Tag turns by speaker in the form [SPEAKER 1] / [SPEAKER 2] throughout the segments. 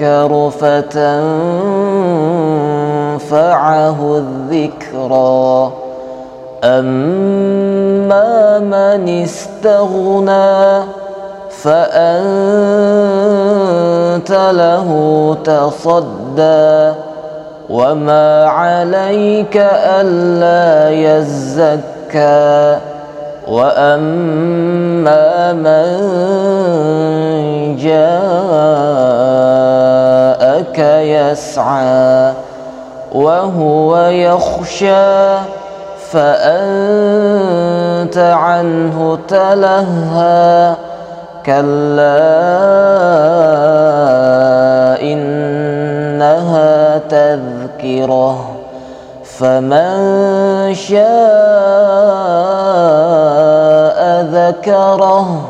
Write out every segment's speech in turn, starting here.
[SPEAKER 1] يذكر فتنفعه الذكرى أما من استغنى فأنت له تصدى. وما عليك ألا يزكى. وأما من جاءك يسعى وهو يخشى فأنت عنه تلهى كلا إنها تذكرة فمن شاء ذكره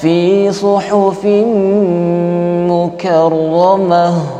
[SPEAKER 1] في صحف مكرمة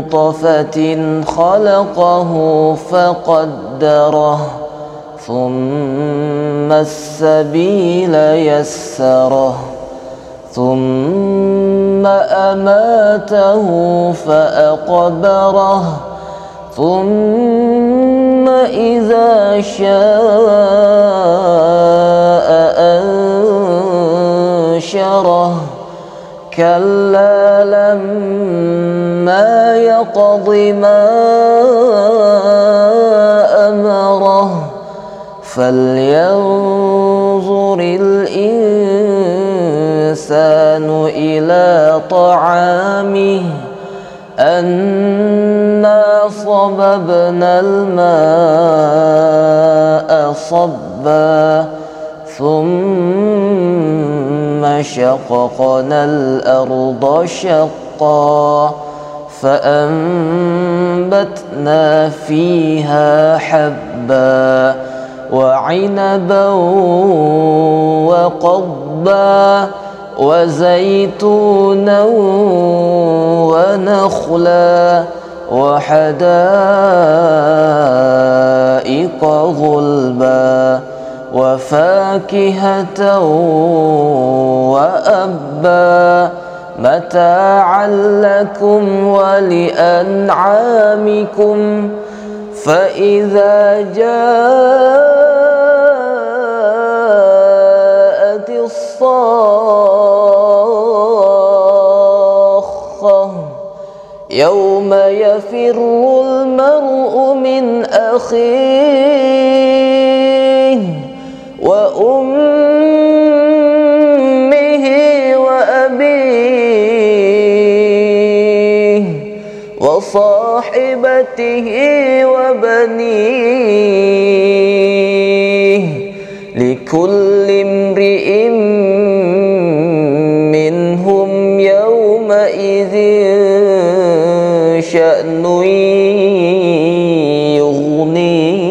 [SPEAKER 1] نطفة خلقه فقدره ثم السبيل يسره ثم أماته فأقبره ثم إذا شاء أنشره كلا لما يقض ما أمره فلينظر الإنسان إلى طعامه أنا صببنا الماء صبا ثم شققنا الأرض شقا فأنبتنا فيها حبا وعنبا وقضبا وزيتونا ونخلا وحدائق غلبا وفاكهة وأبا متاعا لكم ولأنعامكم فإذا جاءت الصاخة يوم يفر المرء من أخيه. وصاحبته وبنيه لكل امرئ منهم يومئذ شأن يغنيه.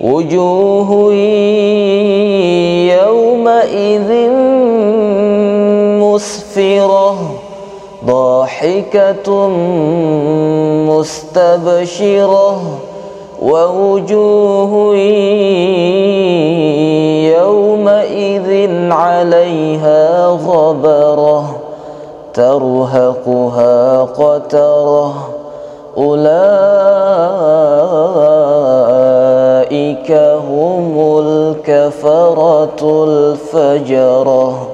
[SPEAKER 1] وجوه ضاحكة مستبشرة ووجوه يومئذ عليها غبرة ترهقها قترة أولئك هم الكفرة الفجرة